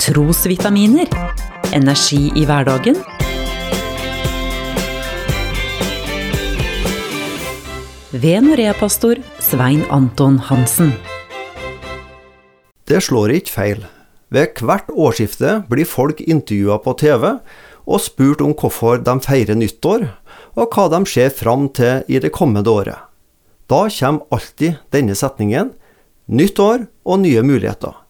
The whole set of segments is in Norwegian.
Trosvitaminer. Energi i hverdagen. Ved Norea-pastor Svein Anton Hansen. Det slår ikke feil. Ved hvert årsskifte blir folk intervjua på TV og spurt om hvorfor de feirer nyttår, og hva de ser fram til i det kommende året. Da kommer alltid denne setningen nytt år og nye muligheter.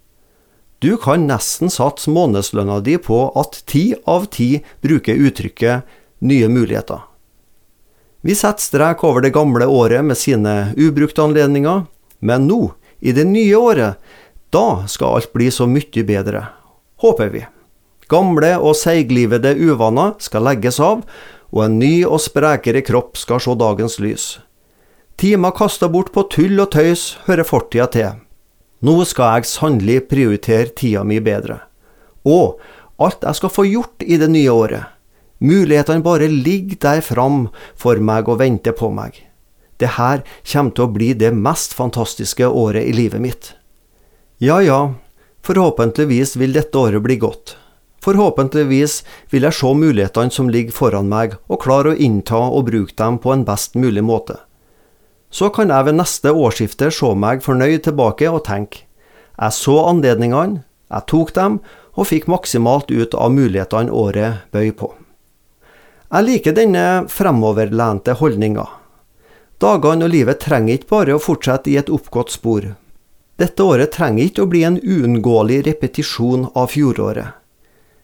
Du kan nesten satse månedslønna di på at ti av ti bruker uttrykket nye muligheter. Vi setter strek over det gamle året med sine ubrukte anledninger, men nå, i det nye året, da skal alt bli så mye bedre. Håper vi. Gamle og seiglivede uvaner skal legges av, og en ny og sprekere kropp skal se dagens lys. Timer kasta bort på tull og tøys hører fortida til. Nå skal jeg sannelig prioritere tida mi bedre. Og alt jeg skal få gjort i det nye året. Mulighetene bare ligger der fram for meg og venter på meg. Det her kommer til å bli det mest fantastiske året i livet mitt. Ja ja, forhåpentligvis vil dette året bli godt. Forhåpentligvis vil jeg se mulighetene som ligger foran meg, og klare å innta og bruke dem på en best mulig måte. Så kan jeg ved neste årsskifte se meg fornøyd tilbake og tenke, jeg så anledningene, jeg tok dem, og fikk maksimalt ut av mulighetene året bøy på. Jeg liker denne fremoverlente holdninga. Dagene og livet trenger ikke bare å fortsette i et oppgått spor. Dette året trenger ikke å bli en uunngåelig repetisjon av fjoråret.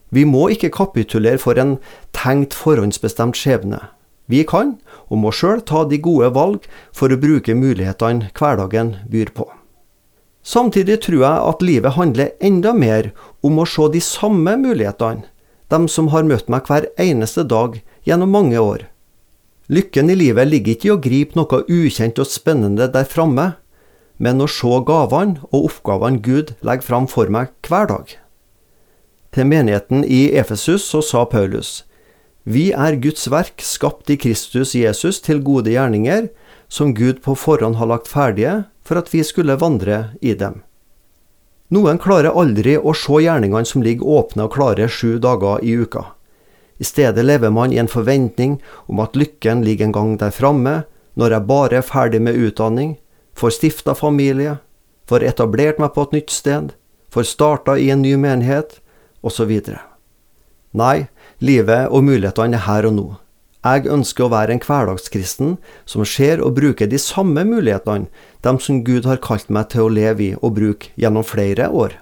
Vi må ikke kapitulere for en tenkt forhåndsbestemt skjebne. Vi kan, og må sjøl ta de gode valg for å bruke mulighetene hverdagen byr på. Samtidig tror jeg at livet handler enda mer om å se de samme mulighetene, dem som har møtt meg hver eneste dag gjennom mange år. Lykken i livet ligger ikke i å gripe noe ukjent og spennende der framme, men å se gavene og oppgavene Gud legger fram for meg hver dag. Til menigheten i Efesus så sa Paulus, Vi er Guds verk, skapt i Kristus Jesus til gode gjerninger, som Gud på forhånd har lagt ferdige for at vi skulle vandre i dem. Noen klarer aldri å se gjerningene som ligger åpne og klare sju dager i uka. I stedet lever man i en forventning om at lykken ligger en gang der framme, når jeg bare er ferdig med utdanning, får stifta familie, får etablert meg på et nytt sted, får starta i en ny menighet, osv. Nei, livet og mulighetene er her og nå. Jeg ønsker å være en hverdagskristen som ser og bruker de samme mulighetene, dem som Gud har kalt meg til å leve i og bruke gjennom flere år.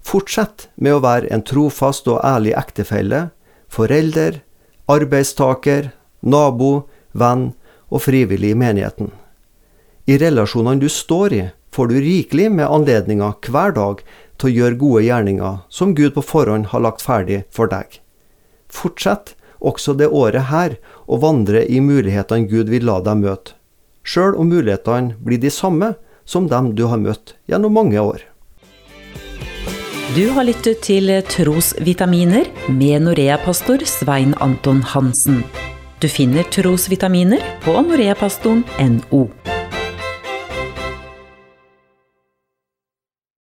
Fortsett med å være en trofast og ærlig ektefelle, forelder, arbeidstaker, nabo, venn og frivillig i menigheten. I relasjonene du står i, får du rikelig med anledninger hver dag til å gjøre gode gjerninger som Gud på forhånd har lagt ferdig for deg. Fortsett også det året her å vandre i mulighetene Gud vil la deg møte, sjøl om mulighetene blir de samme som dem du har møtt gjennom mange år. Du har lyttet til Trosvitaminer med Norea-pastor Svein Anton Hansen. Du finner trosvitaminer på noreapastoren.no.